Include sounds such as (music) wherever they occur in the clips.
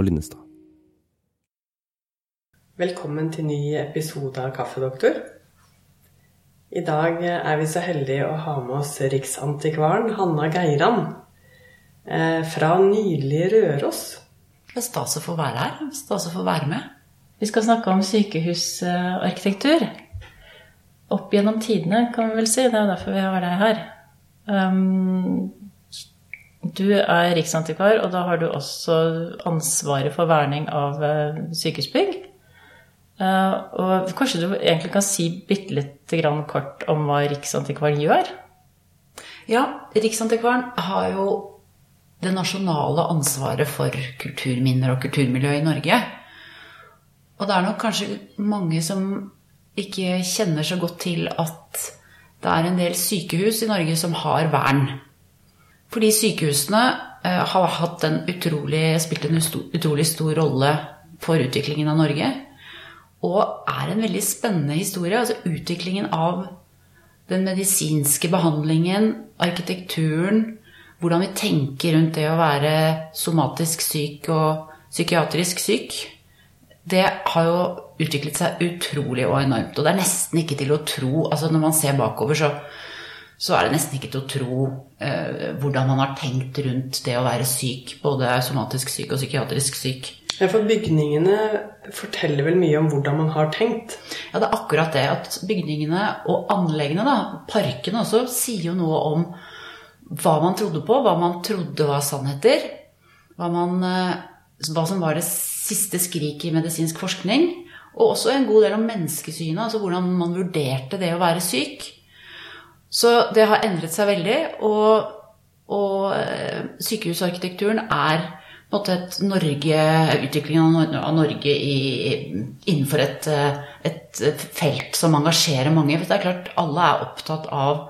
Og Linnestad. Velkommen til ny episode av Kaffedoktor. I dag er vi så heldige å ha med oss riksantikvaren Hanna Geiran eh, fra nydelige Røros. Det er stas å få være her. Stas å få være med. Vi skal snakke om sykehusarkitektur. Opp gjennom tidene, kan vi vel si. Det er derfor vi har deg her. Um, du er riksantikvar, og da har du også ansvaret for verning av uh, sykehusbygg. Uh, og kanskje du egentlig kan si bitte lite grann kort om hva Riksantikvaren gjør? Ja, Riksantikvaren har jo det nasjonale ansvaret for kulturminner og kulturmiljø i Norge. Og det er nok kanskje mange som ikke kjenner så godt til at det er en del sykehus i Norge som har vern. Fordi sykehusene eh, har hatt en utrolig, spilt en utrolig stor rolle for utviklingen av Norge. Og er en veldig spennende historie. Altså utviklingen av den medisinske behandlingen, arkitekturen, hvordan vi tenker rundt det å være somatisk syk og psykiatrisk syk, det har jo utviklet seg utrolig og enormt. Og det er nesten ikke til å tro altså Når man ser bakover, så, så er det nesten ikke til å tro eh, hvordan man har tenkt rundt det å være syk. Både somatisk syk og psykiatrisk syk. Ja, For bygningene forteller vel mye om hvordan man har tenkt? Ja, det er akkurat det. At bygningene og anleggene, da, parkene også, sier jo noe om hva man trodde på, hva man trodde var sannheter. Hva, man, eh, hva som var det siste skriket i medisinsk forskning. Og også en god del om menneskesynet, altså hvordan man vurderte det å være syk. Så det har endret seg veldig, og, og eh, sykehusarkitekturen er på en måte et Norge, utviklingen av Norge i, innenfor et, et, felt som engasjerer mange. For det er klart alle er opptatt av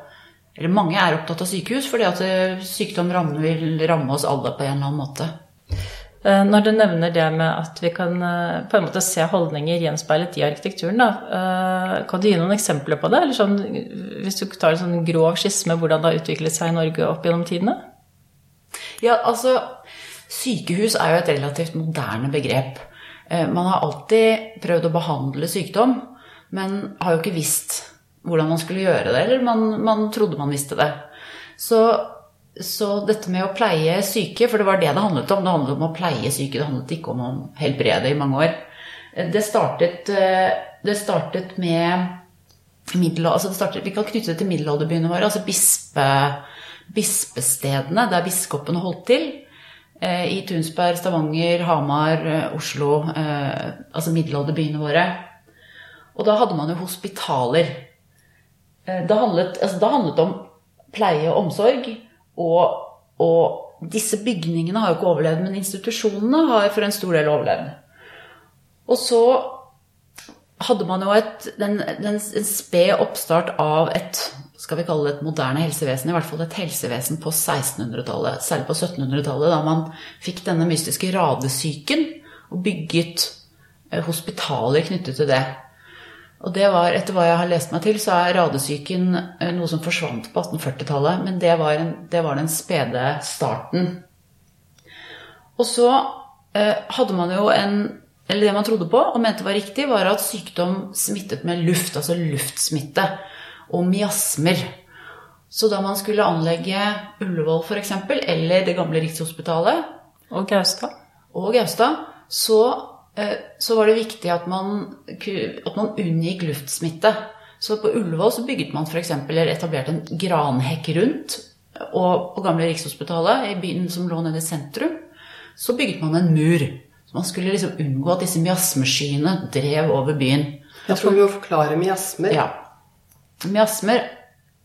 Eller mange er opptatt av sykehus, fordi at eh, sykdom rammer, vil ramme oss alle på en eller annen måte. Eh, når du nevner det med at vi kan eh, på en måte se holdninger gjenspeilet i arkitekturen, da, eh, kan du gi noen eksempler på det? Eller sånn, hvis du tar en sånn grov skisme hvordan det har utviklet seg i Norge opp gjennom tidene? Ja, altså Sykehus er jo et relativt moderne begrep. Man har alltid prøvd å behandle sykdom, men har jo ikke visst hvordan man skulle gjøre det. Eller man, man trodde man visste det. Så så dette med å pleie syke, for det var det det handlet om, det handlet om å pleie syke, det handlet ikke om å helbrede i mange år. Det startet, eh, det startet med middel, altså det startet, Vi kan knytte det til middelalderbyene våre, altså bispe, bispestedene der biskopene holdt til. Eh, I Tunsberg, Stavanger, Hamar, eh, Oslo, altså middelalderbyene våre. Og da hadde man jo hospitaler. Da handlet, altså det handlet om pleie og omsorg. Og, og disse bygningene har jo ikke overlevd, men institusjonene har for en stor del overlevd. Og så hadde man jo et, den, den, en sped oppstart av et skal vi kalle det et moderne helsevesen, i hvert fall et helsevesen på 1600-tallet, særlig på 1700-tallet, da man fikk denne mystiske radesyken og bygget eh, hospitaler knyttet til det. Og det var, etter hva jeg har lest meg til, så er radesyken eh, noe som forsvant på 1840-tallet. Men det var, en, det var, den spede starten. Og så eh, hadde man jo en Eller det man trodde på og mente var riktig, var at sykdom smittet med luft, altså luftsmitte. Og miasmer. Så da man skulle anlegge Ullevål f.eks., eller det gamle Rikshospitalet Og Gaustad. Og Gaustad, så så var det viktig at man, at man unngikk luftsmitte. Så på Ullevål så bygget man f.eks. eller etablerte en granhekk rundt. Og på gamle Rikshospitalet, i byen som lå nede i sentrum, så bygget man en mur. Så man skulle liksom unngå at disse miasmeskyene drev over byen. Jeg tror vi må forklare miasmer. Ja. Miasmer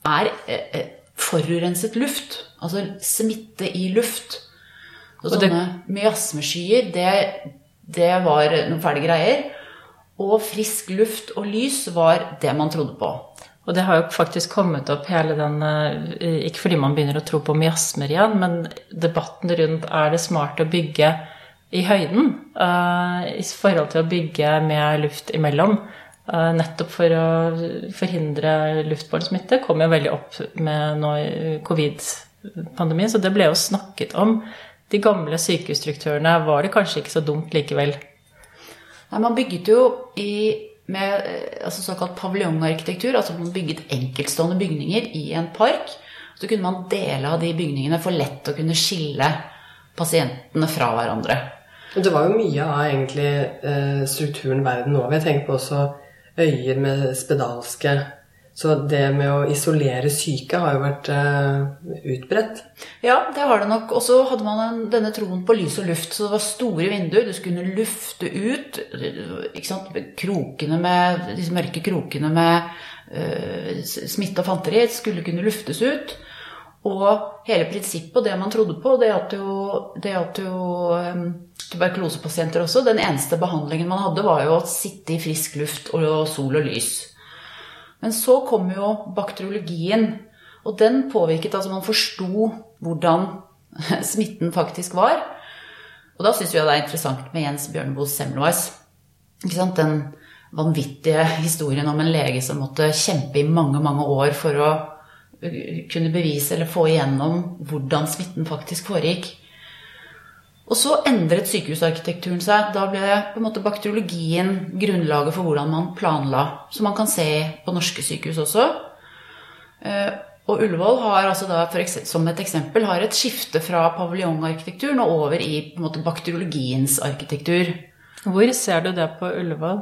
er eh, eh, forurenset luft. Altså smitte i luft. Så sånne miasmeskyer, det det var noen fæle greier. Og frisk luft og lys var det man trodde på. Og det har jo faktisk kommet opp hele den eh, Ikke fordi man begynner å tro på miasmer igjen, men debatten rundt er det smart å bygge i høyden uh, i forhold til å bygge med luft imellom. Uh, nettopp for å forhindre luftbåren smitte kom jo veldig opp med covid-pandemien, så det ble jo snakket om de gamle sykehusstrukturene var det kanskje ikke så dumt likevel. Nei, man bygget jo i, med eh, altså såkalt paviljongarkitektur, altså man bygget enkeltstående bygninger i en park. Så kunne man dele av de bygningene for lett å kunne skille pasientene fra hverandre. Det var jo mye av egentlig eh, strukturen verden over. Jeg tenker på også øyer med spedalske så det med å isolere syke har jo vært uh, utbredt. Ja, det har det nok. Og så hadde man en, denne troen på lys og luft. Så det var store vinduer. Du skulle lufte ut? Krokene med, disse mørke krokene med uh, smitte og fanteri skulle kunne luftes ut. Og hele prinsippet og det man trodde på, det at jo, det at jo um, tuberkulosepasienter også Den eneste behandlingen man hadde, var jo å sitte i frisk luft og sol og lys. Men så kom jo bakteriologien, og den påvirket altså Man forsto hvordan (laughs) smitten faktisk var. Og da syns vi det er interessant med Jens Bjørneboe Semmelweis. Den vanvittige historien om en lege som måtte kjempe i mange, mange år for å kunne bevise eller få igjennom hvordan smitten faktisk foregikk. Og så endret sykehusarkitekturen seg. Da ble på en måte bakteriologien grunnlaget for hvordan man planla. Som man kan se på norske sykehus også. Eh, og Ullevål har altså da, som et eksempel, har et skifte fra paviljongarkitekturen og over i på en måte, bakteriologiens arkitektur. Hvor ser du det på Ullevål?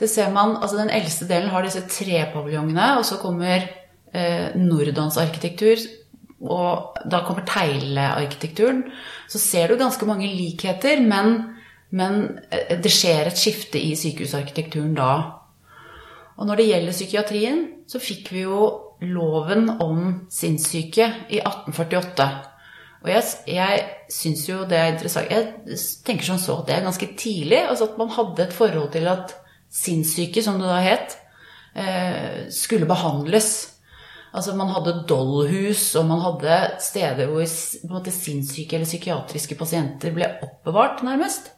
Det ser man, altså Den eldste delen har disse tre paviljongene, og så kommer eh, Nordans arkitektur, og da kommer teglearkitekturen, så ser du ganske mange likheter, men, men, eh, det skjer et skifte i sykehusarkitekturen da. Og når det gjelder psykiatrien, så fikk vi jo loven om sinnssyke i 1848. Og jeg, jeg syns jo det er interessant Jeg tenker som så at det er ganske tidlig. altså At man hadde et forhold til at sinnssyke, som det da het, eh, skulle behandles. Altså Man hadde dollhus, og man hadde steder hvor måte, sinnssyke eller psykiatriske pasienter ble oppbevart, nærmest.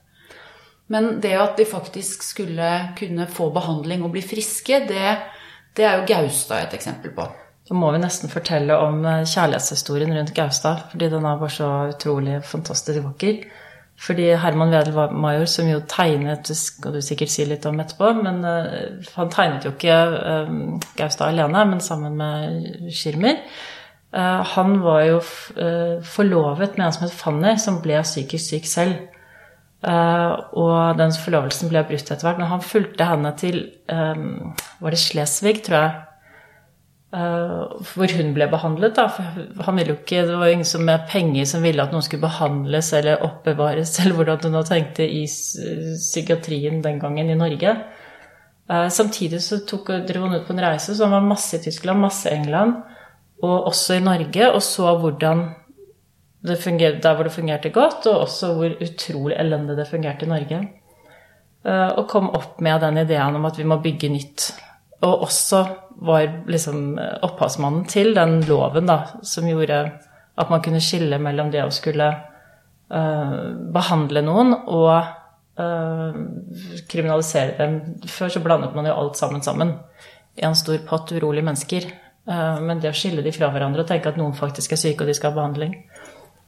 Men det at de faktisk skulle kunne få behandling og bli friske, det, det er jo Gaustad et eksempel på. Da må vi nesten fortelle om eh, kjærlighetshistorien rundt Gaustad, fordi den er bare så utrolig fantastisk vakker. Fordi Herman Wedel Major, som jo tegnet Det skal du sikkert si litt om etterpå. Men uh, han tegnet jo ikke uh, Gaustad alene, men sammen med Schirmer. Uh, han var jo forlovet med en som het Fanny, som ble psykisk syk selv. og den forlovelsen ble brutt etter hvert. Men han fulgte henne til Var det Slesvig, tror jeg Uh, hvor hun ble behandlet. Da. For han ville jo ikke, det var jo ingen som med penger som ville at noen skulle behandles eller oppbevares, (laughs) eller hvordan hun hadde tenkt tenkte i psykiatrien den gangen i Norge. Uh, samtidig så tok, dro hun ut på en reise, så han var masse i Tyskland, masse i England, og også i Norge, og så hvordan det fungerte, der hvor det fungerte godt, og også hvor utrolig elendig det fungerte i Norge. Uh, og kom opp med den ideen om at vi må bygge nytt. Og også var liksom opphavsmannen til den loven da, som gjorde at man kunne skille mellom det å skulle uh, behandle noen og uh, kriminalisere dem. Før så blandet man jo alt sammen sammen i en stor pott urolige mennesker. Uh, men det å skille de fra hverandre og tenke at noen faktisk er syke og de skal ha behandling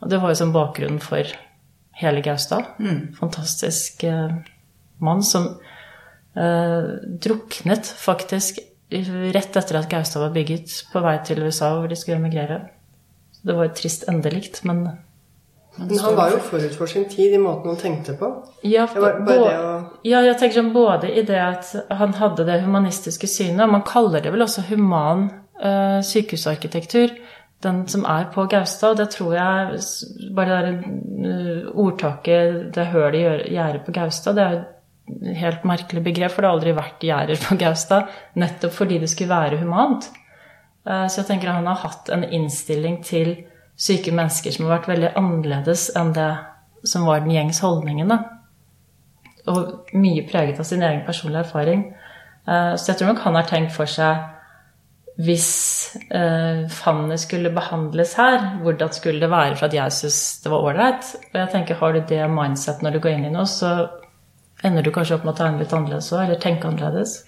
og Det var jo som bakgrunnen for hele Gaustad. Mm. Fantastisk mann som druknet faktisk rett etter at Gaustad var bygget, på vei til USA hvor de skulle emigrere. Det var et trist endelikt, men men han var jo forut for sin tid i måten han tenkte på. Ja, både, å... ja, jeg tenker sånn både i det at han hadde det humanistiske synet, og man kaller det vel også human uh, sykehusarkitektur, den som er på Gaustad. Og Det tror jeg Bare det der uh, ordtaket 'det hølet i gjerdet på Gaustad', det er helt merkelig begrep, for det har aldri vært gjerder på Gaustad. Nettopp fordi det skulle være humant. Eh, så jeg tenker at han har hatt en innstilling til syke mennesker som har vært veldig annerledes enn det som var den gjengs holdningen. Da. Og mye preget av sin egen personlige erfaring. Eh, så jeg tror nok han har tenkt for seg hvis eh, Fanny skulle behandles her, hvordan skulle det være for at jeg syns det var ålreit? Og jeg tenker, har du det mindset når du går inn i noe, så ender du kanskje opp med å tegne litt annerledes òg, eller tenke annerledes.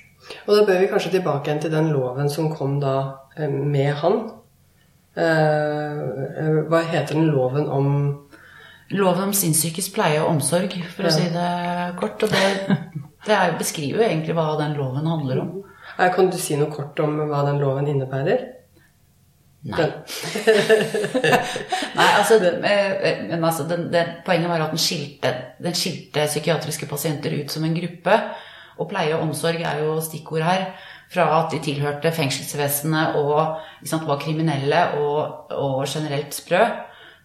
Og da bør vi kanskje tilbake igjen til den loven som kom da eh, med han. Eh, hva heter den loven om Loven om sinnssykes pleie og omsorg, for å si det kort. Og det, det er, beskriver jo egentlig hva den loven handler om. Kan du si noe kort om hva den loven innebærer? Nei. (laughs) Nei, altså, eh, men altså den, den, Poenget var at den skilte, den skilte psykiatriske pasienter ut som en gruppe. Og pleie og omsorg er jo stikkord her. Fra at de tilhørte fengselsvesenet og sant, var kriminelle og, og generelt sprø.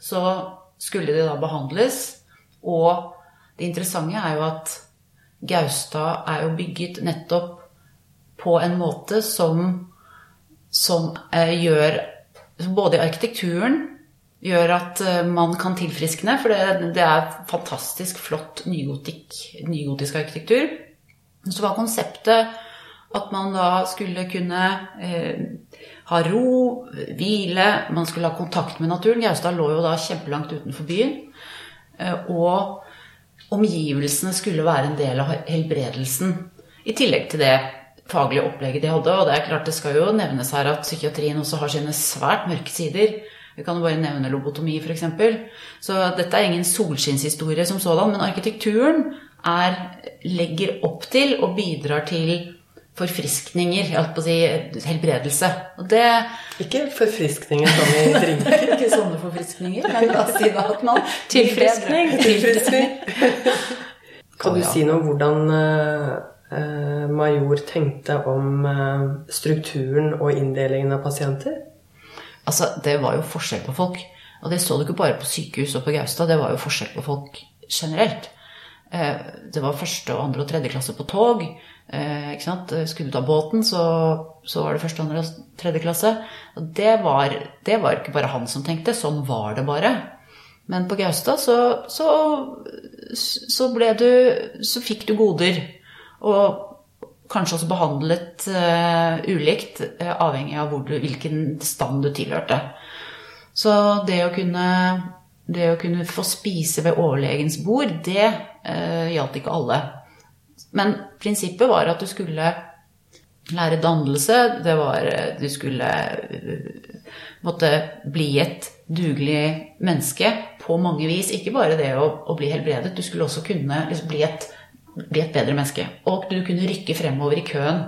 Så skulle de da behandles. Og det interessante er jo at Gaustad er jo bygget nettopp på en måte som, som eh, gjør Både arkitekturen gjør at eh, man kan tilfriskne, for det, det er fantastisk flott nygotikk, nygotisk arkitektur. Så var konseptet at man da skulle kunne eh, ha ro, hvile, man skulle ha kontakt med naturen. Gaustad lå jo da kjempelangt utenfor byen. Eh, og omgivelsene skulle være en del av helbredelsen. I tillegg til det faglige opplegget de hadde. Og det er klart det skal jo nevnes her at psykiatrien også har sine svært mørke sider. Vi kan jo bare nevne lobotomi, f.eks. Så dette er ingen solskinnshistorie som sådan, men arkitekturen er, legger opp til og bidrar til forfriskninger, jeg holdt på å si helbredelse. Og det ikke forfriskninger som i drinker. (laughs) Ikke sånne forfriskninger, men la oss si da at man Tilfriskning. Tilfriskning. (laughs) Kan du si noe om hvordan eh, Major tenkte om eh, strukturen og inndelingen av pasienter? Altså, det var jo forskjell på folk. Og det så du ikke bare på sykehus og på Gaustad, det var jo forskjell på folk generelt. Eh, Det var første, andre og tredje klasse på tog. eh? Skulle du ta båten, så, så var det første, andre og tredje klasse. Og det var, det var ikke bare han som tenkte, sånn var det bare. Men på Gaustad så, så, så ble du Så fikk du goder. Og kanskje også behandlet uh, ulikt, uh, avhengig av du, hvilken stand du tilhørte. Så det å kunne, det å kunne få spise ved overlegens bord, det eh, gjaldt ikke alle. Men prinsippet var at du skulle lære dannelse, det var Du skulle måtte bli et dugelig menneske på mange vis. Ikke bare det å, å bli helbredet, du skulle også kunne liksom, bli, et, bli et bedre menneske. Og du kunne rykke fremover i køen.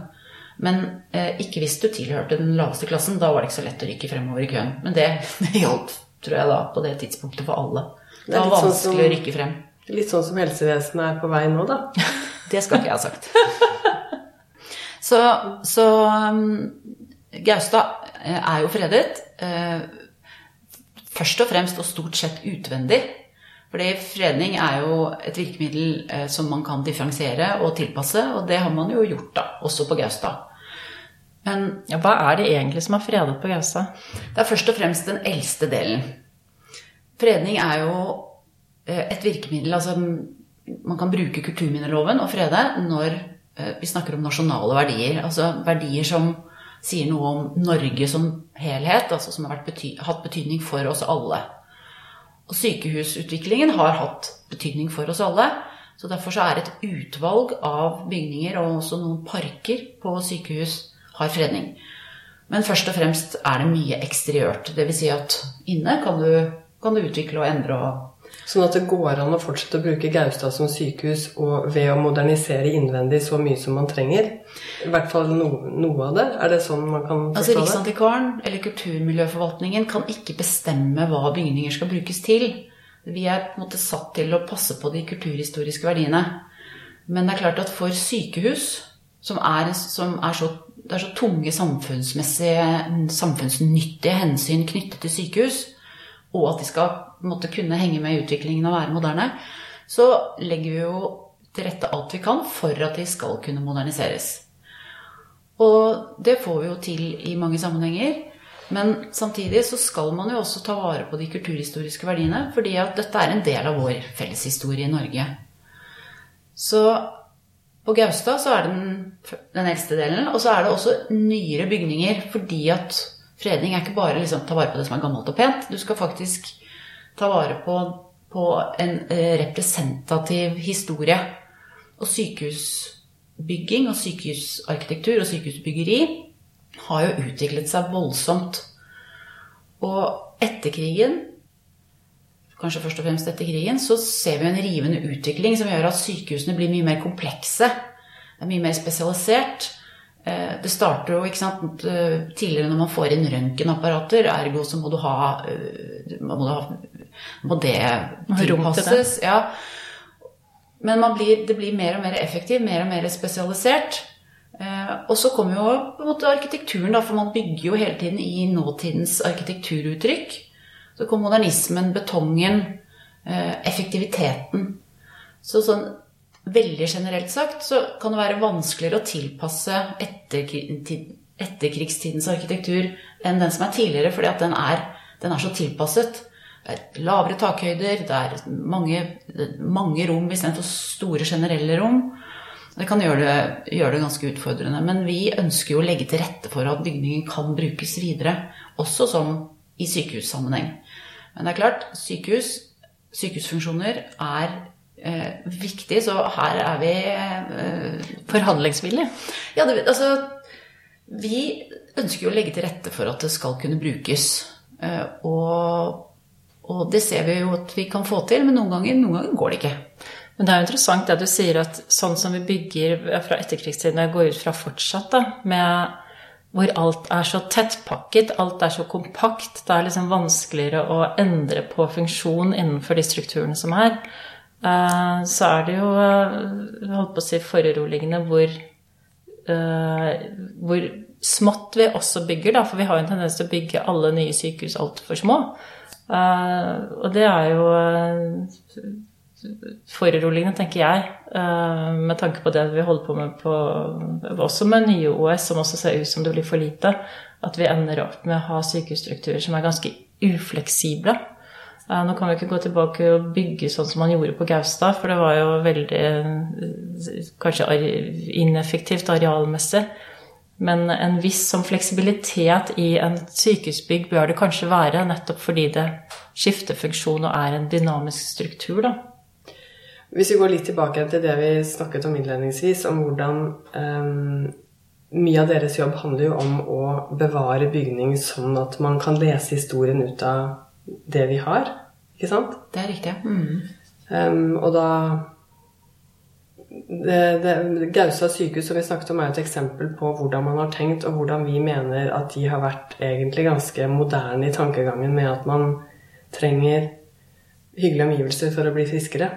Men eh, ikke hvis du tilhørte den laveste klassen. Da var det ikke så lett å rykke fremover i køen. Men det, (laughs) det hjalp, tror jeg, da, på det tidspunktet for alle. Det var sånn vanskelig som- å rykke frem. Litt sånn som helsevesenet er på vei nå, da. (laughs) Det skal ikke jeg ha sagt. (laughs) Så, så um, Gaustad eh, er jo fredet. eh, Først og fremst og stort sett utvendig. Fordi fredning er jo et virkemiddel eh, som man kan differensiere og tilpasse, og det har man jo gjort, da, også på Gaustad. Men Ja, hva er det egentlig som er fredet på Gaustad? det er først og fremst den eldste delen. Fredning er jo eh, et virkemiddel altså Man kan bruke kulturminneloven og frede når eh, vi snakker om nasjonale verdier. Altså verdier som sier noe om Norge som helhet, altså som har bety hatt betydning for oss alle. Og sykehusutviklingen har hatt betydning for oss alle. Så derfor så er et utvalg av bygninger og også noen parker på sykehus har fredning. Men først og fremst er det mye eksteriørt. Dvs. Si at inne kan du, kan du utvikle og endre og Sånn at det går an å fortsette å bruke Gaustad som sykehus og ved å modernisere innvendig så mye som man trenger. I hvert fall no, noe av det. Er det sånn man kan Altså forstå det? Riksantikvaren eller Kulturmiljøforvaltningen kan ikke bestemme hva bygninger skal brukes til. Vi er på en måte satt til å passe på de kulturhistoriske verdiene. Men det er klart at for sykehus, som er, som er så det er så tunge samfunnsmessige, samfunnsnyttige hensyn knyttet til sykehus, og at de skal på en måte, kunne henge med i utviklingen og være moderne, så legger vi jo til rette alt vi kan for at de skal kunne moderniseres. Og det får vi jo til i mange sammenhenger. Men samtidig så skal man jo også ta vare på de kulturhistoriske verdiene, fordi at dette er en del av vår felleshistorie i Norge. Så på Gaustad så er det den, den eldste delen, og så er det også nyere bygninger, fordi at fredning er ikke bare liksom ta vare på det som er gammelt og pent, du skal faktisk ta vare på, på en eh, representativ historie. Og sykehusbygging og sykehusarkitektur og sykehusbyggeri har jo utviklet seg voldsomt. Og etter krigen kanskje først og fremst etter krigen, så ser vi en rivende utvikling som gjør at sykehusene blir mye mer komplekse. Det er mye mer spesialisert. Eh, Det starter jo ikke sant, eh, tidligere når man får inn røntgenapparater, ergo så må du ha må, du ha, må det tilpasses. Ja. Men man blir, det blir mer og mer effektiv, mer og mer spesialisert. Eh, og så kommer jo på en måte arkitekturen, da, for man bygger jo hele tiden i nåtidens arkitekturuttrykk. Så kom modernismen, betongen, eh, effektiviteten. Så sånn veldig generelt sagt så kan det være vanskeligere å tilpasse etterkrigstidens arkitektur enn den som er tidligere, fordi at den er, den er så tilpasset. Det er lavere takhøyder, det er mange, mange rom istedenfor store generelle rom. Det kan gjøre det, gjøre det ganske utfordrende. Men vi ønsker jo å legge til rette for at bygningen kan brukes videre, også som i sykehussammenheng. Men det er klart, sykehus, sykehusfunksjoner er eh, viktig, så her er vi eh, Forhandlingsvillige? ja, det, altså Vi ønsker jo å legge til rette for at det skal kunne brukes. Eh, Og, og det ser vi jo at vi kan få til, men noen ganger, noen ganger går det ikke. Men det er jo interessant det du sier, at sånn som vi bygger fra etterkrigstiden, jeg går ut fra fortsatt, da, med hvor alt er så tettpakket, alt er så kompakt, det er liksom vanskeligere å endre på funksjon innenfor de strukturene som er, eh, så er det jo, eh, holdt på å si, foruroligende hvor, eh, hvor smått vi også bygger, da, for vi har jo en tendens til å bygge alle nye sykehus altfor små. Eh, og det er jo eh, foruroligende, tenker jeg, eh, med tanke på det vi holder på med på Også med nye OS, som også ser ut som det blir for lite. At vi ender opp med å ha sykehusstrukturer som er ganske ufleksible. Nå kan vi ikke gå tilbake og bygge sånn som man gjorde på Gaustad, for det var jo veldig kanskje ineffektivt arealmessig. Men en viss sånn fleksibilitet i en sykehusbygg bør det kanskje være, nettopp fordi det skifter funksjon og er en dynamisk struktur, da. Hvis vi går litt tilbake til det vi snakket om innledningsvis, om hvordan um, Mye av deres jobb handler jo om å bevare bygning sånn at man kan lese historien ut av det vi har. Ikke sant? Det er riktig. Mm. Um, og da Gaustad sykehus som vi snakket om, er et eksempel på hvordan man har tenkt, og hvordan vi mener at de har vært egentlig ganske moderne i tankegangen med at man trenger hyggelige omgivelser for å bli friskere.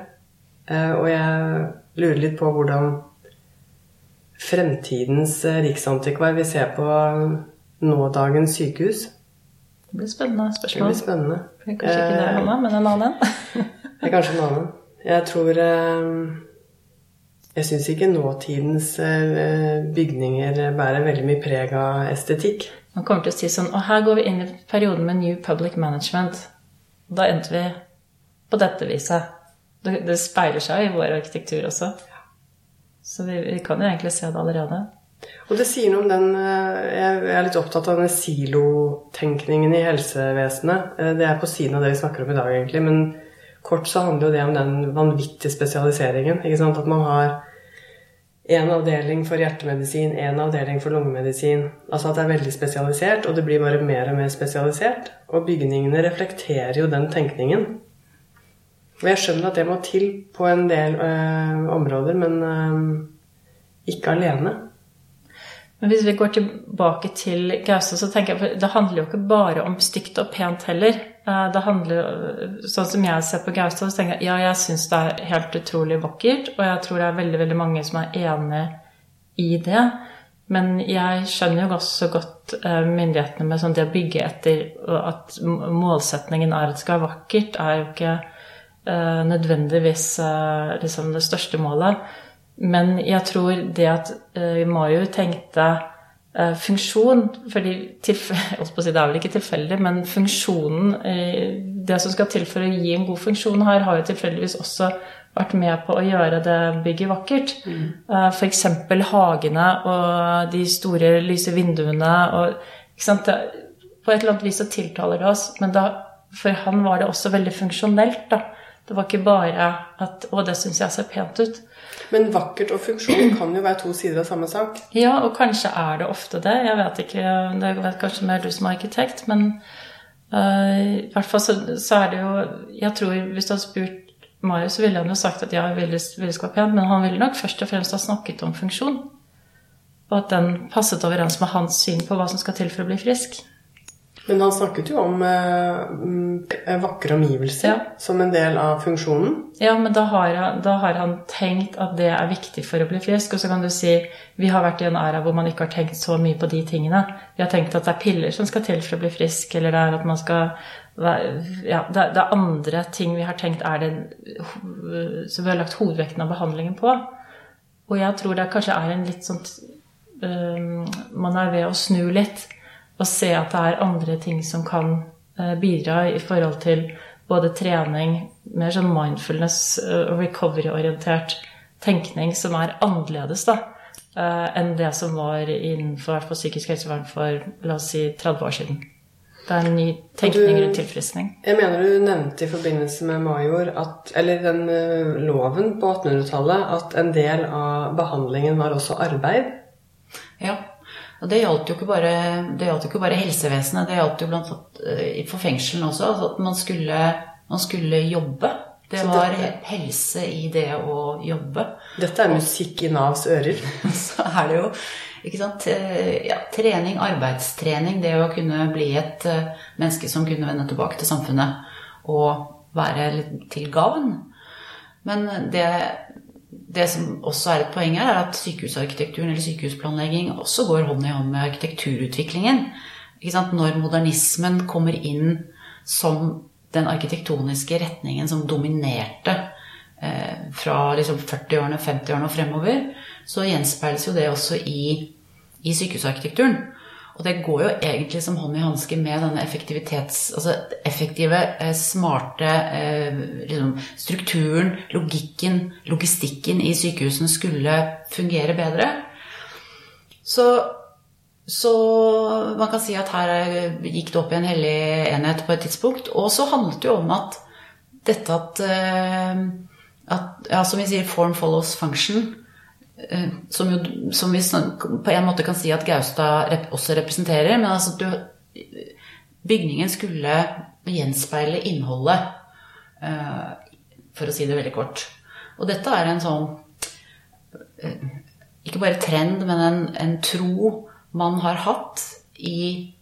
Eh, og jeg lurer litt på hvordan fremtidens eh, riksantikvar vil se på nådagens sykehus. Det blir spennende spørsmål. Det blir spennende. Det er Kanskje ikke det, Hanna, men en annen en. (laughs) Det er kanskje en annen. Jeg tror eh, Jeg syns ikke nåtidens eh, bygninger bærer veldig mye preg av estetikk. Man kommer til å si sånn Og her går vi inn i perioden med New Public Management. Da endte vi på dette viset. Det, det speiler seg i vår arkitektur også. Så vi, vi kan jo egentlig se det allerede. Og det sier noe om den eh, Jeg er litt opptatt av den silotenkningen i helsevesenet. Eh, Det er på siden av det vi snakker om i dag, egentlig. Men kort så handler jo det om den vanvittige spesialiseringen. Ikke sant? At man har én avdeling for hjertemedisin, én avdeling for lungemedisin. Altså at det er veldig spesialisert, og det blir bare mer og mer spesialisert. Og bygningene reflekterer jo den tenkningen. Og jeg skjønner at det må til på en del øh, områder, men øh, ikke alene. Men hvis vi går tilbake til Gaustad, så tenker jeg for det handler jo ikke bare om stygt og pent heller. Eh, Det handler, Sånn som jeg ser på Gaustad, så tenker jeg ja, jeg syns det er helt utrolig vakkert, og jeg tror det er veldig veldig mange som er enig i det. Men jeg skjønner jo også godt eh, myndighetene med sånn det å bygge etter at målsetningen er at det skal være vakkert, er jo ikke eh, nødvendigvis liksom det største målet. Men jeg tror det at Mayu tenkte funksjon fordi (laughs) si, Det er vel ikke tilfeldig, men funksjonen eh, Det som skal til for å gi en god funksjon her, har jo tilfeldigvis også vært med på å gjøre det bygget vakkert. Mm. F.eks. hagene og de store lyse vinduene. og? Det, På et eller annet vis så tiltaler det oss, men da, for han var det også veldig funksjonelt. da. Det var ikke bare at 'Å, det syns jeg ser pent ut'. Men vakkert og funksjon kan jo være to sider av samme sak. Ja, og kanskje er det ofte det. Jeg vet ikke, det vet kanskje mer du som arkitekt, men uh, I hvert fall så, så er det jo Jeg tror hvis du hadde spurt Marius, så ville han jo sagt at ja, jeg ville, ville være pen, men han ville nok først og fremst ha snakket om funksjon. Og at den passet overens med hans syn på hva som skal til for å bli frisk. Men han snakket jo om eh, mm, vakre omgivelser Ja. som en del av funksjonen. Ja, men da har, han, da har han tenkt at det er viktig for å bli frisk. Og så kan du si vi har vært i en æra hvor man ikke har tenkt så mye på de tingene. Vi har tenkt at det er piller som skal til for å bli frisk, eller det er at man skal Ja, det, er- det er andre ting vi har tenkt er det som vi har lagt hovedvekten av behandlingen på. Og jeg tror det kanskje er en litt sånn øhm, Man er ved å snu litt og se at det er andre ting som kan eh, bidra i forhold til både trening, mer sånn mindfulness eh, og recovery-orientert tenkning som er annerledes da, eh, enn det som var innenfor psykisk helsevern for la oss si 30 år siden. Det er en ny tenkning rundt tilfriskning. Jeg mener du nevnte i forbindelse med Major, at, eller den loven på 1800-tallet, at en del av behandlingen var også arbeid. Ja. Og det gjaldt jo ikke bare, jo ikke bare helsevesenet, det gjaldt jo blant annet eh, for fengselen også. Altså at man skulle, man skulle jobbe. Det Så var dette- helse i det å jobbe. Dette er musikk i Navs ører. (laughs) så er det jo ikke sant, eh, ja, trening, arbeidstrening, det å kunne bli et eh, menneske som kunne vende tilbake til samfunnet og være til gavn. Men det, det som også er et poeng her, er at sykehusarkitekturen eller sykehusplanlegging også går hånd i hånd med arkitekturutviklingen. Når modernismen kommer inn som den arkitektoniske retningen som dominerte eh, fra liksom 40-årene, 50-årene og fremover, så gjenspeiles jo det også i, i sykehusarkitekturen. Og det går jo egentlig som hånd i hanske med denne effektivitets... Altså effektive, eh, smarte eh, liksom, strukturen, logikken, logistikken i sykehusene skulle fungere bedre. Så, så man kan si at her eh, gikk det opp i en hellig enhet på et tidspunkt. Og så handlet det jo om at dette at, at ja, Som vi sier, form follows function. Eh, Som, jo, som vi på en måte kan si at Gaustad også representerer. Men altså du, bygningen skulle gjenspeile innholdet, eh, for å si det veldig kort. Og dette er en sånn eh, ikke bare trend, men en, en tro man har hatt i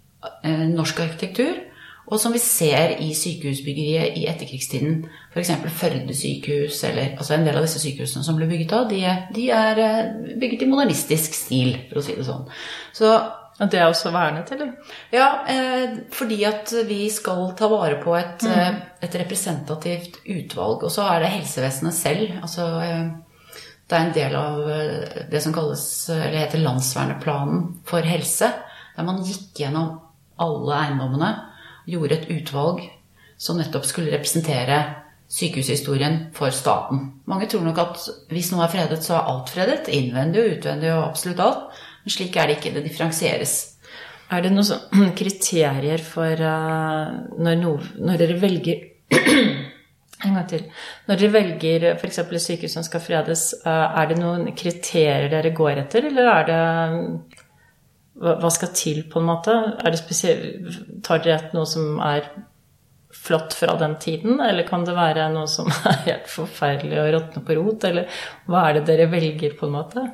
norsk arkitektur, og som vi ser i sykehusbyggeriet i etterkrigstiden. F.eks. Førde sykehus, eller altså en del av disse sykehusene som ble bygget av, de, de er eh, bygget i modernistisk stil, for å si det sånn. Så Og det er også vernet, eller? ja, eh, fordi at vi skal ta vare på et, eh, et representativt utvalg. Og så er det helsevesenet selv. Altså, eh, det er en del av eh, det som kalles, eller heter landsverneplanen for helse. Der man gikk gjennom alle eiendommene, gjorde et utvalg som nettopp skulle representere sykehushistorien for staten. Mange tror nok at hvis noe er fredet, så er alt fredet. Innvendig og utvendig og absolutt alt. Men slik er det ikke. Det differensieres. Er det noen sånn (clears throat) kriterier for eh, når, noe, når dere velger (clears throat) En gang til. Når dere velger f.eks. et sykehus som skal fredes, eh, er det noen kriterier dere går etter, eller er det Hva skal til, på en måte? Tar dere et noe som er flott fra den tiden, eller kan det være noe som (laughs) er helt forferdelig og råtne på rot, eller hva er det dere velger, på en måte?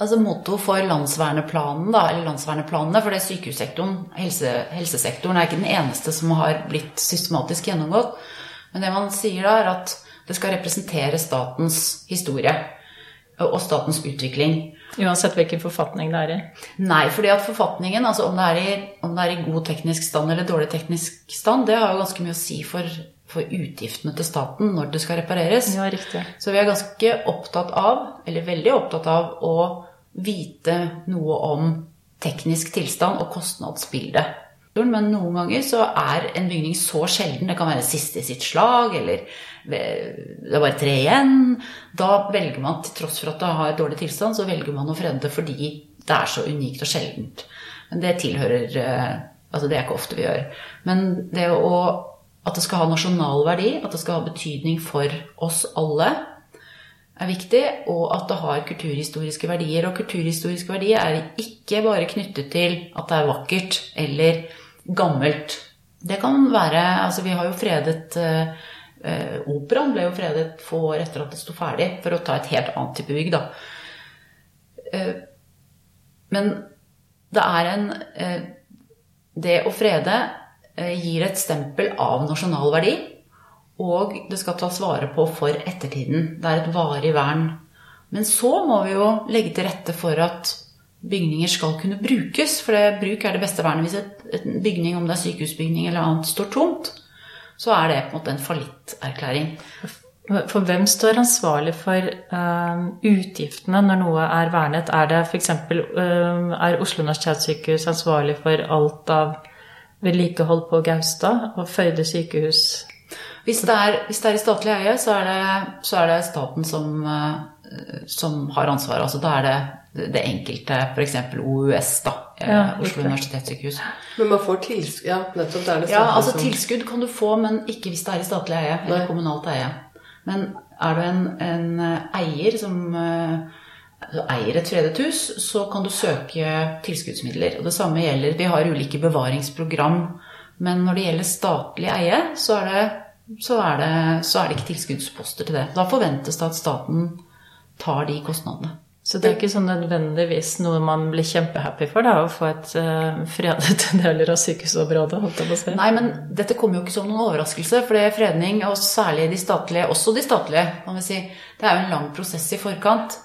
Altså Motto for landsverneplanen, da, eller landsverneplanene, for det er sykehussektoren, helse, helsesektoren, er ikke den eneste som har blitt systematisk gjennomgått. Men det man sier da, er at det skal representere statens historie og statens utvikling. Uansett hvilken forfatning det er i. Nei, fordi at forfatningen, altså om det, er i, om det er i god teknisk stand eller dårlig teknisk stand, det har jo ganske mye å si for, for utgiftene til staten når det skal repareres. Ja, riktig. Så vi er ganske opptatt av, eller veldig opptatt av, å vite noe om teknisk tilstand og kostnadsbilde. Men noen ganger så er en bygning så sjelden, det kan være siste i sitt slag, eller det er bare tre igjen. Da velger man, til tross for at det har dårlig tilstand, så velger man å frede det fordi det er så unikt og sjeldent. Men det tilhører eh, Altså, det er ikke ofte vi gjør. Men det å At det skal ha nasjonal verdi, at det skal ha betydning for oss alle, er viktig, og at det har kulturhistoriske verdier. Og kulturhistoriske verdier er ikke bare knyttet til at det er vakkert eller gammelt Det kan være Altså, vi har jo fredet eh, eh, Operaen ble jo fredet få år etter at det sto ferdig, for å ta et helt annet type bygg, da. Eh, men det er en eh, Det å frede eh, gir et stempel av nasjonal verdi, og det skal tas vare på for ettertiden. Det er et varig vern. Men så må vi jo legge til rette for at bygninger skal kunne brukes. For det, bruk er det beste vernet. Hvis et, et bygning, om det er sykehusbygning eller annet, står tomt, så er det på en måte en fallitterklæring. For hvem står ansvarlig for uh, utgiftene når noe er vernet? Er det f.eks. Uh, er Oslo universitetssykehus ansvarlig for alt av vedlikehold på Gaustad og Føyde sykehus? Hvis det er, hvis det er i statlig eie, så er det, så er det staten som, uh, som har ansvaret. Altså da er det det enkelte, f.eks. OUS, da. eh, Ja, Oslo universitetssykehus. Men man får tilskudd Ja, nettopp. Det er det Ja, altså som- tilskudd kan du få, men ikke hvis det er i statlig eie eller Nei. kommunalt eie. Men er du en, en eh, eier som eh, altså eier et fredet hus, så kan du søke tilskuddsmidler. Og det samme gjelder Vi har ulike bevaringsprogram, men når det gjelder statlig eie, så er det, så er det, så er det ikke tilskuddsposter til det. Da forventes det at staten tar de kostnadene. Så det er ikke sånn nødvendigvis noe man blir kjempehappy for, da, å få et uh, fredet (laughs) deler av sykehusområdet, holdt jeg på å si. Nei, men dette kommer jo ikke som noen overraskelse, for det er fredning, og særlig de statlige, også de statlige, kan vi si, det er jo en lang prosess i forkant.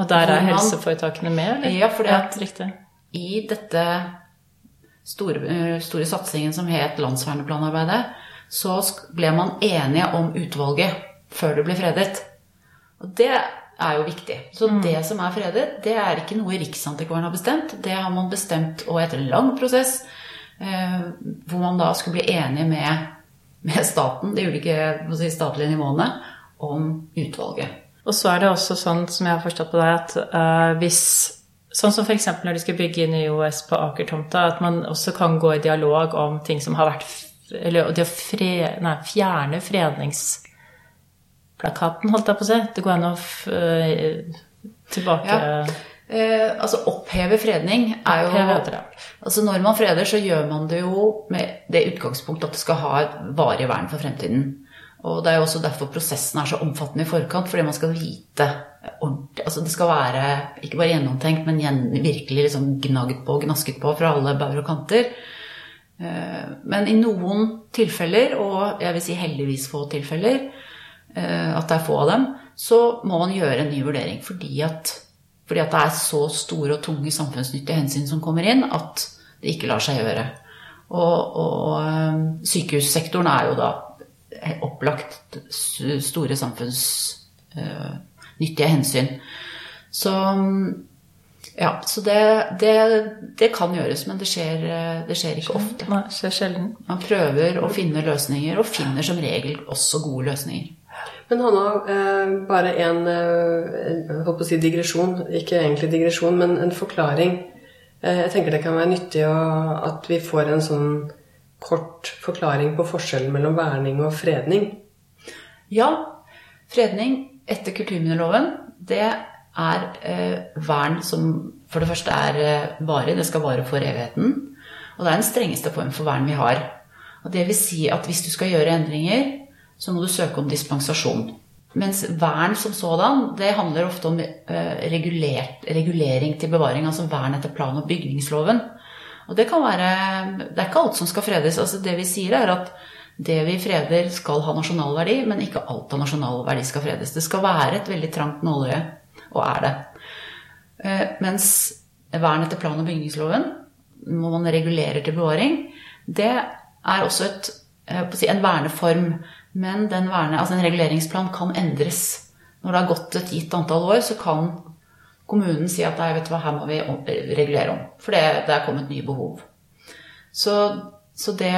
Og der er helseforetakene med, eller? Ja, for riktig. I dette store, eh, store satsingen som het landsverneplanarbeidet, så ble man enige om utvalget før det ble fredet. Og det er jo viktig. Så det som er fredet, det er ikke noe Riksantikvaren har bestemt. Det har man bestemt, og etter en lang prosess, eh, hvor man da skulle bli enig med, med staten, de ulike si, statlige nivåene, om utvalget. Og så er det også sånn, som jeg har forstått på deg, at eh, hvis Sånn som f.eks. når de skal bygge ny OS på Akertomta, at man også kan gå i dialog om ting som har vært Eller det å fre, nei, fjerne fredningsplakaten, holdt jeg på å si. Det går an å eh, tilbake Ja. Eh, altså oppheve fredning er jo. Altså Når man freder, så gjør man det jo med det utgangspunkt at det skal ha et varig vern for fremtiden. Og det er jo også derfor prosessen er så omfattende i forkant, fordi man skal vite ordentlig Altså det skal være ikke bare gjennomtenkt, men gjen, virkelig liksom gnagd på og gnasket på fra alle bauger og kanter. Eh, Men i noen tilfeller, og jeg vil si heldigvis få tilfeller, at det er få av dem, så må man gjøre en ny vurdering. Fordi at, fordi at det er så store og tunge samfunnsnyttige hensyn som kommer inn, at det ikke lar seg gjøre. Og, og eh, sykehussektoren er jo da opplagt store samfunnsnyttige hensyn. Så ja, så det, det, det kan gjøres, men det skjer, eh, det skjer ikke ofte. Nei, skjer sjelden. Man prøver å finne løsninger, og finner som regel også gode løsninger. Men Hanna, eh, bare en eh, jeg håper å si digresjon. Ikke egentlig digresjon, men en forklaring. Eh, jeg tenker det kan være nyttig at vi får en sånn kort forklaring på forskjellen mellom verning og fredning. Ja, fredning etter kulturminneloven, det er eh, vern som for det første er eh, varig, det skal vare for evigheten. Og det er den strengeste form for vern vi har. Og det vil si at hvis du skal gjøre endringer, så må du søke om dispensasjon. Mens vern som sådan, det handler ofte om eh, regulert, regulering til bevaring, altså vern etter plan- og bygningsloven. Og det kan være Det er ikke alt som skal fredes. Altså det vi sier, er at det vi freder, skal ha nasjonal verdi, men ikke alt av nasjonal verdi skal fredes. Det skal være et veldig trangt nåløye, og er det. Eh, Mens vern etter plan- og bygningsloven, når man regulerer til bevaring, det er også et, en verneform. Men verne, altså en reguleringsplan kan endres. Når det har gått et gitt antall år, så kan kommunen si at vet du hva, her må vi regulere om. For det, det er kommet nye behov. Så, så det,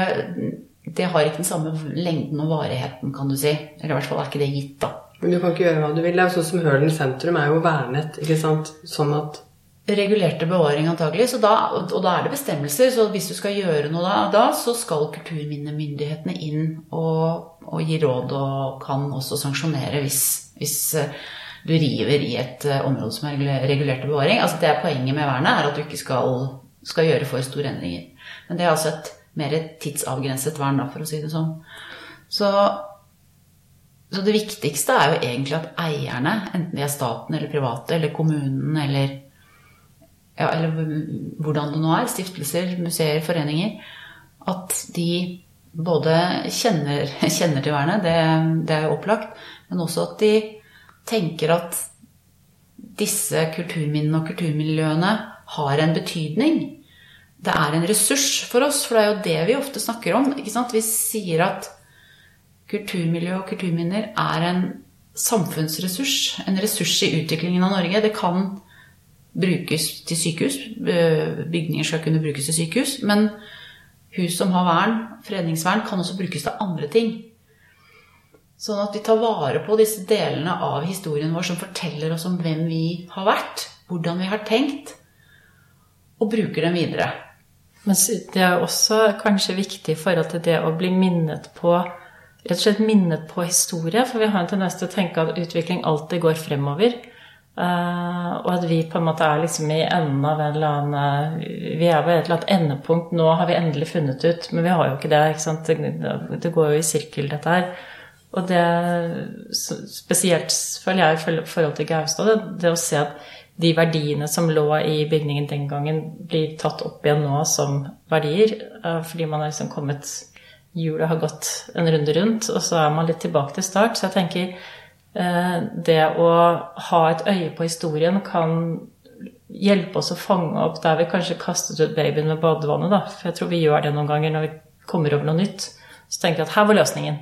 det har ikke den samme lengden og varigheten, kan du si. Eller i hvert fall er ikke det gitt, da. Men du kan ikke gjøre hva du vil. Det er jo sånn som Hølen sentrum er jo vernet, ikke sant? Sånn at regulerte bevaring antagelig, da, og da er det bestemmelser. Så hvis du skal gjøre noe da, da så skal kulturminnemyndighetene inn og, og gi råd og kan også sanksjonere hvis, hvis eh, du river i et eh, område som er regule- regulert til bevaring. Altså det er Poenget med vernet er at du ikke skal, skal gjøre for store endringer. Men det er altså et mer tidsavgrenset vern, da, for å si det sånn. Så, så det viktigste er jo egentlig at eierne, enten de er staten eller private eller kommunen eller ja, eller hvordan det nå er, stiftelser, museer, foreninger, at de både kjenner, (laughs) kjenner til vernet, det, det er jo opplagt, men også at de tenker at disse kulturminnene og kulturmiljøene har en betydning. Det er en ressurs for oss, for det er jo det vi ofte snakker om. Vi sier at kulturmiljø og kulturminner er en samfunnsressurs. En ressurs i utviklingen av Norge. Det kan brukes til sykehus. Bygninger skal kunne brukes til sykehus. Men hus som har vern, fredningsvern, kan også brukes til andre ting. Sånn at vi tar vare på disse delene av historien vår som forteller oss om hvem vi har vært, hvordan vi har tenkt, og bruker dem videre. Men det er også kanskje viktig i forhold til det å bli minnet på rett og slett minnet på historie. For vi har en tendens til å tenke at utvikling alltid går fremover. Uh, og at vi på en måte er liksom i enden av en eller annen Vi er ved et eller annet endepunkt. Nå har vi endelig funnet ut, men vi har jo ikke det. ikke sant? Det, det går jo i sirkel, dette her. Og det spesielt, føler jeg, i forhold til Gaustad, det, det å se at de verdiene som lå i bygningen den gangen, blir tatt opp igjen nå som verdier. Uh, fordi man har liksom kommet Hjulet har gått en runde rundt, og så er man litt tilbake til start. Så jeg tenker Eh, det å ha et øye på historien kan hjelpe oss å fange opp der vi kanskje kastet ut babyen med badevannet. Da. For jeg tror vi gjør det noen ganger når vi kommer over noe nytt. Så tenker vi at her var løsningen.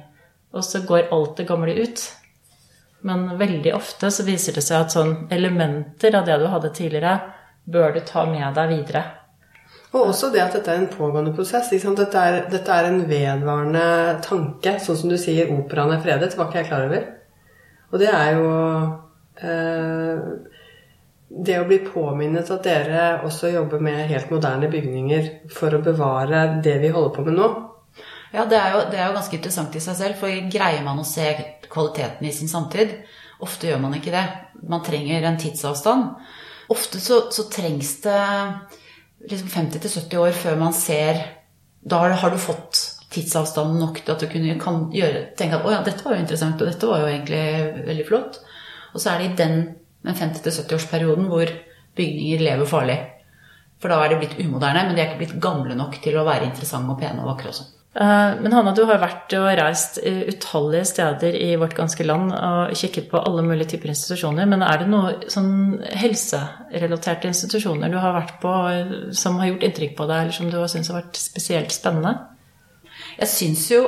Og så går alt det gamle ut. Men veldig ofte så viser det seg at sånn elementer av det du hadde tidligere, bør du ta med deg videre. Og også det at dette er en pågående prosess. Dette er, dette, er, en vedvarende tanke. Sånn som du sier, operaen er fredet, var ikke jeg klar over. Og det er jo eh, det å bli påminnet at dere også jobber med helt moderne bygninger for å bevare det vi holder på med nå. Ja, det er, jo, det er jo ganske interessant i seg selv, for greier man å se kvaliteten i sin samtid? Ofte gjør man ikke det. Man trenger en tidsavstand. Ofte så, så trengs det liksom 50-70 år før man ser Da har du fått tidsavstand nok til at du kunne, gjøre, tenke at å ja, dette var jo interessant, og dette var jo egentlig veldig flott. Og så er det i den, den 50-70-årsperioden hvor bygninger lever farlig. For da er de blitt umoderne, men de er ikke blitt gamle nok til å være interessante og pene og vakre også. Eh, men Hanna, du har vært og reist utallige steder i vårt ganske land og kikket på alle mulige typer institusjoner. Men er det noen sånn helserelaterte institusjoner du har vært på som har gjort inntrykk på deg, eller som du har syntes har vært spesielt spennende? Jeg syns jo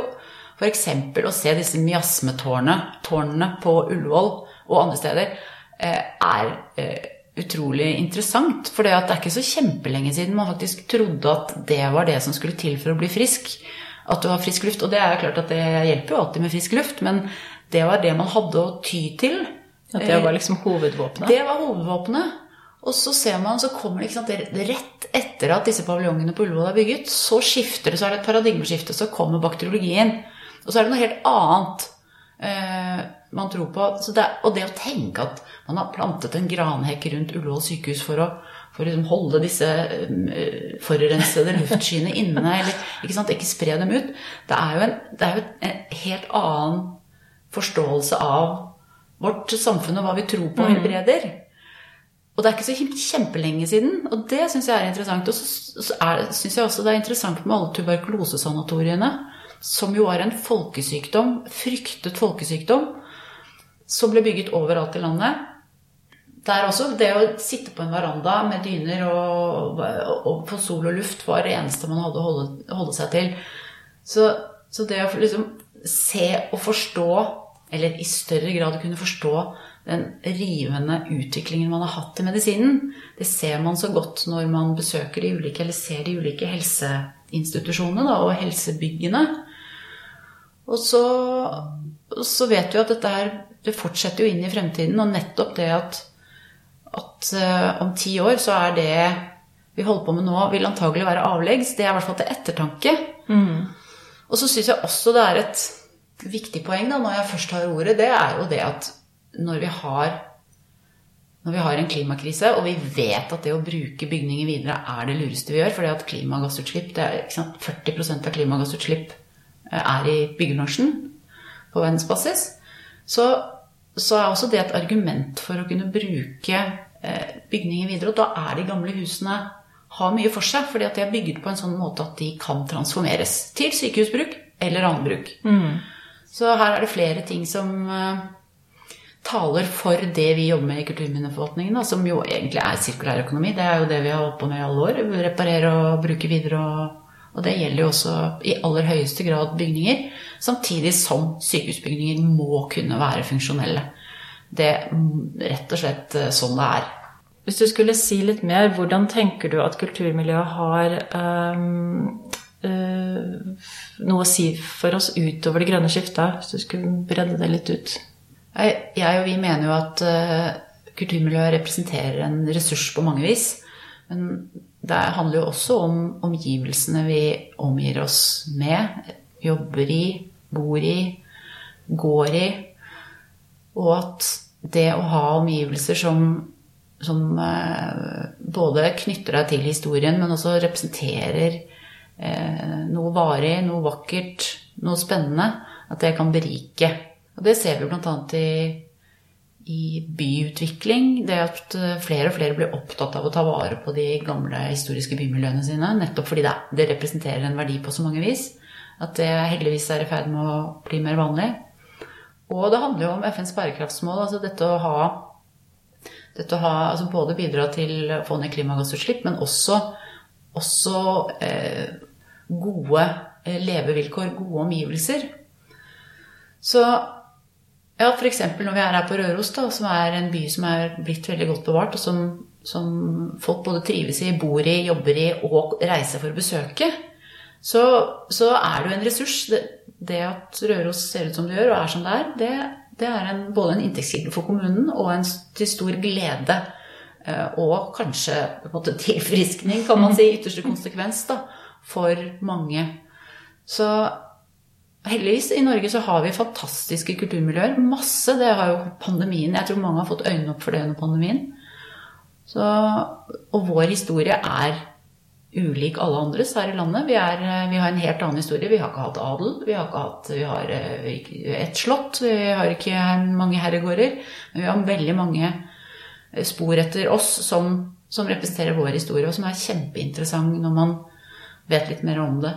f.eks. å se disse miasmetårnene på Ullevål og andre steder eh, er eh, utrolig interessant. For det er ikke så kjempelenge siden man faktisk trodde at det var det som skulle til for å bli frisk. At du har frisk luft. Og det er jo klart at det hjelper jo alltid med frisk luft, men det var det man hadde å ty til. At det var liksom hovedvåpenet? Det var hovedvåpenet. Og så ser man, så kommer det, sant, Rett etter at disse paviljongene på Ullevål er bygget, så skifter det, så er det et paradigmeskifte, så kommer bakteriologien. Og så er det noe helt annet eh, man tror på. Det, og det å tenke at man har plantet en granhekk rundt Ullevål sykehus for å, for å liksom holde disse eh, forurensede luftskyene inne, eller ikke, sant, ikke spre dem ut, det er jo en, det er jo en helt annen forståelse av vårt samfunn og hva vi tror på og helbreder. Og det er ikke så kjempelenge siden, og det syns jeg er interessant. Og så syns jeg også det er interessant med alle tuberkulosesanatoriene, som jo var en folkesykdom, fryktet folkesykdom, som ble bygget overalt i landet. Der også, Det å sitte på en veranda med dyner og, og få sol og luft var det eneste man hadde å holde, holde seg til. Så, så det å liksom se og forstå, eller i større grad kunne forstå den rivende utviklingen man har hatt i medisinen. Det ser man så godt når man besøker de ulike, eller ser de ulike helseinstitusjonene da, og helsebyggene. Og så, så, vet vi at dette her det fortsetter jo inn i fremtiden. Og nettopp det at, at uh, om ti år så er det vi holder på med nå, vil antagelig være avleggs. Det er i hvert fall til ettertanke. Mm. Og så syns jeg også det er et viktig poeng da, når jeg først har ordet, det er jo det at når vi har når vi har en klimakrise, og vi vet at det å bruke bygninger videre er det lureste vi gjør, fordi at klimagassutslipp, det er ikke sant, 40 av klimagassutslipp eh, er i byggebransjen på verdensbasis, så, så er også det et argument for å kunne bruke eh, bygninger videre. Og da er de gamle husene har mye for seg, fordi at de er bygget på en sånn måte at de kan transformeres til sykehusbruk eller annen bruk. Så her er det flere ting som eh, taler for det vi jobber med i kulturminneforvaltningen, da, som jo egentlig er sirkulær økonomi. Det er jo det vi har holdt på med i alle år. Reparere og bruke videre. Og, og det gjelder jo også i aller høyeste grad bygninger. Samtidig som sykehusbygninger må kunne være funksjonelle. Det er rett og slett eh, sånn det er. Hvis du skulle si litt mer, hvordan tenker du at kulturmiljøet har um, noe å si for oss utover det grønne skiftet? Hvis du skulle bredde det litt ut. Jeg, og vi mener jo at uh, kulturmiljøet representerer en ressurs på mange vis. Men det handler jo også om omgivelsene vi omgir oss med, jobber i, bor i, går i. Og at det å ha omgivelser som, som uh, både knytter deg til historien, men også representerer uh, noe varig, noe vakkert, noe spennende, at det kan berike og det ser vi bl.a. i, i byutvikling. Det at eh, flere og flere blir opptatt av å ta vare på de gamle historiske bymiljøene sine. Nettopp fordi det, det representerer en verdi på så mange vis. At det heldigvis er i ferd med å bli mer vanlig. Og det handler jo om FNs bærekraftsmål. altså dette å ha, dette å ha altså Både bidra til å få ned klimagassutslipp, men også, også eh, gode eh, levevilkår, gode omgivelser. Så ja, f.eks. når vi er her på Røros, da, som er en by som er blitt veldig godt bevart, og som, som folk både trives i, bor i, jobber i og reiser for å besøke, så, så er det jo en ressurs. Det, det, at Røros ser ut som det gjør, og er som det er, det, det er en, både en inntektskilde for kommunen og en til stor glede. eh, Og kanskje på en måte tilfriskning, kan man si, i ytterste konsekvens, da, for mange. Så heldigvis i Norge så har vi fantastiske kulturmiljøer. Masse. Det har jo pandemien Jeg tror mange har fått øynene opp for det under pandemien. Så, og vår historie er ulik alle andres her i landet. Vi, er, vi, har en helt annen historie. Vi har ikke hatt adel. Vi har ikke hatt vi har et slott. Vi har ikke mange herregårder. Men vi har veldig mange spor etter oss som, som representerer vår historie, og som er kjempeinteressant når man vet litt mer om det.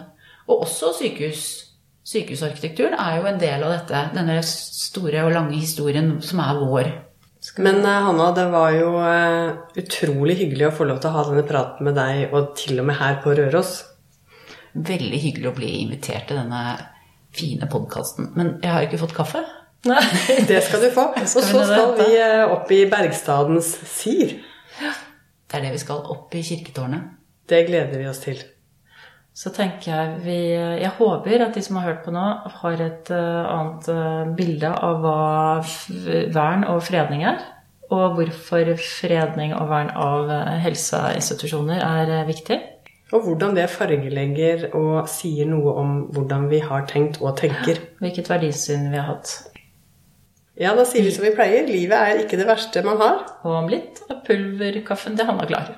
Og også sykehus Sykehusarkitekturen er jo en del av dette, denne store og lange historien som er vår. Men eh, Hanna, det var jo eh, utrolig hyggelig å få lov til å ha denne praten med deg, og til og med her på Røros. Veldig hyggelig å bli invitert til denne fine podkasten. Men jeg har ikke fått kaffe. Nei, det skal du få. (laughs) Og så skal vi eh, opp i Bergstadens Sir. Det er det vi skal. Opp i kirketårnet. Det gleder vi oss til så tenker jeg vi Jeg håper at de som har hørt på nå, har et uh, annet uh, bilde av hva vern og fredning er. Og hvorfor fredning og vern av uh, helseinstitusjoner er viktig. Og hvordan det fargelegger og sier noe om hvordan vi har tenkt og tenker. Hvilket verdisyn vi har hatt. Ja, da sier vi som vi pleier. Livet er ikke det verste man har. Og om litt er pulverkaffen til Hanna klar.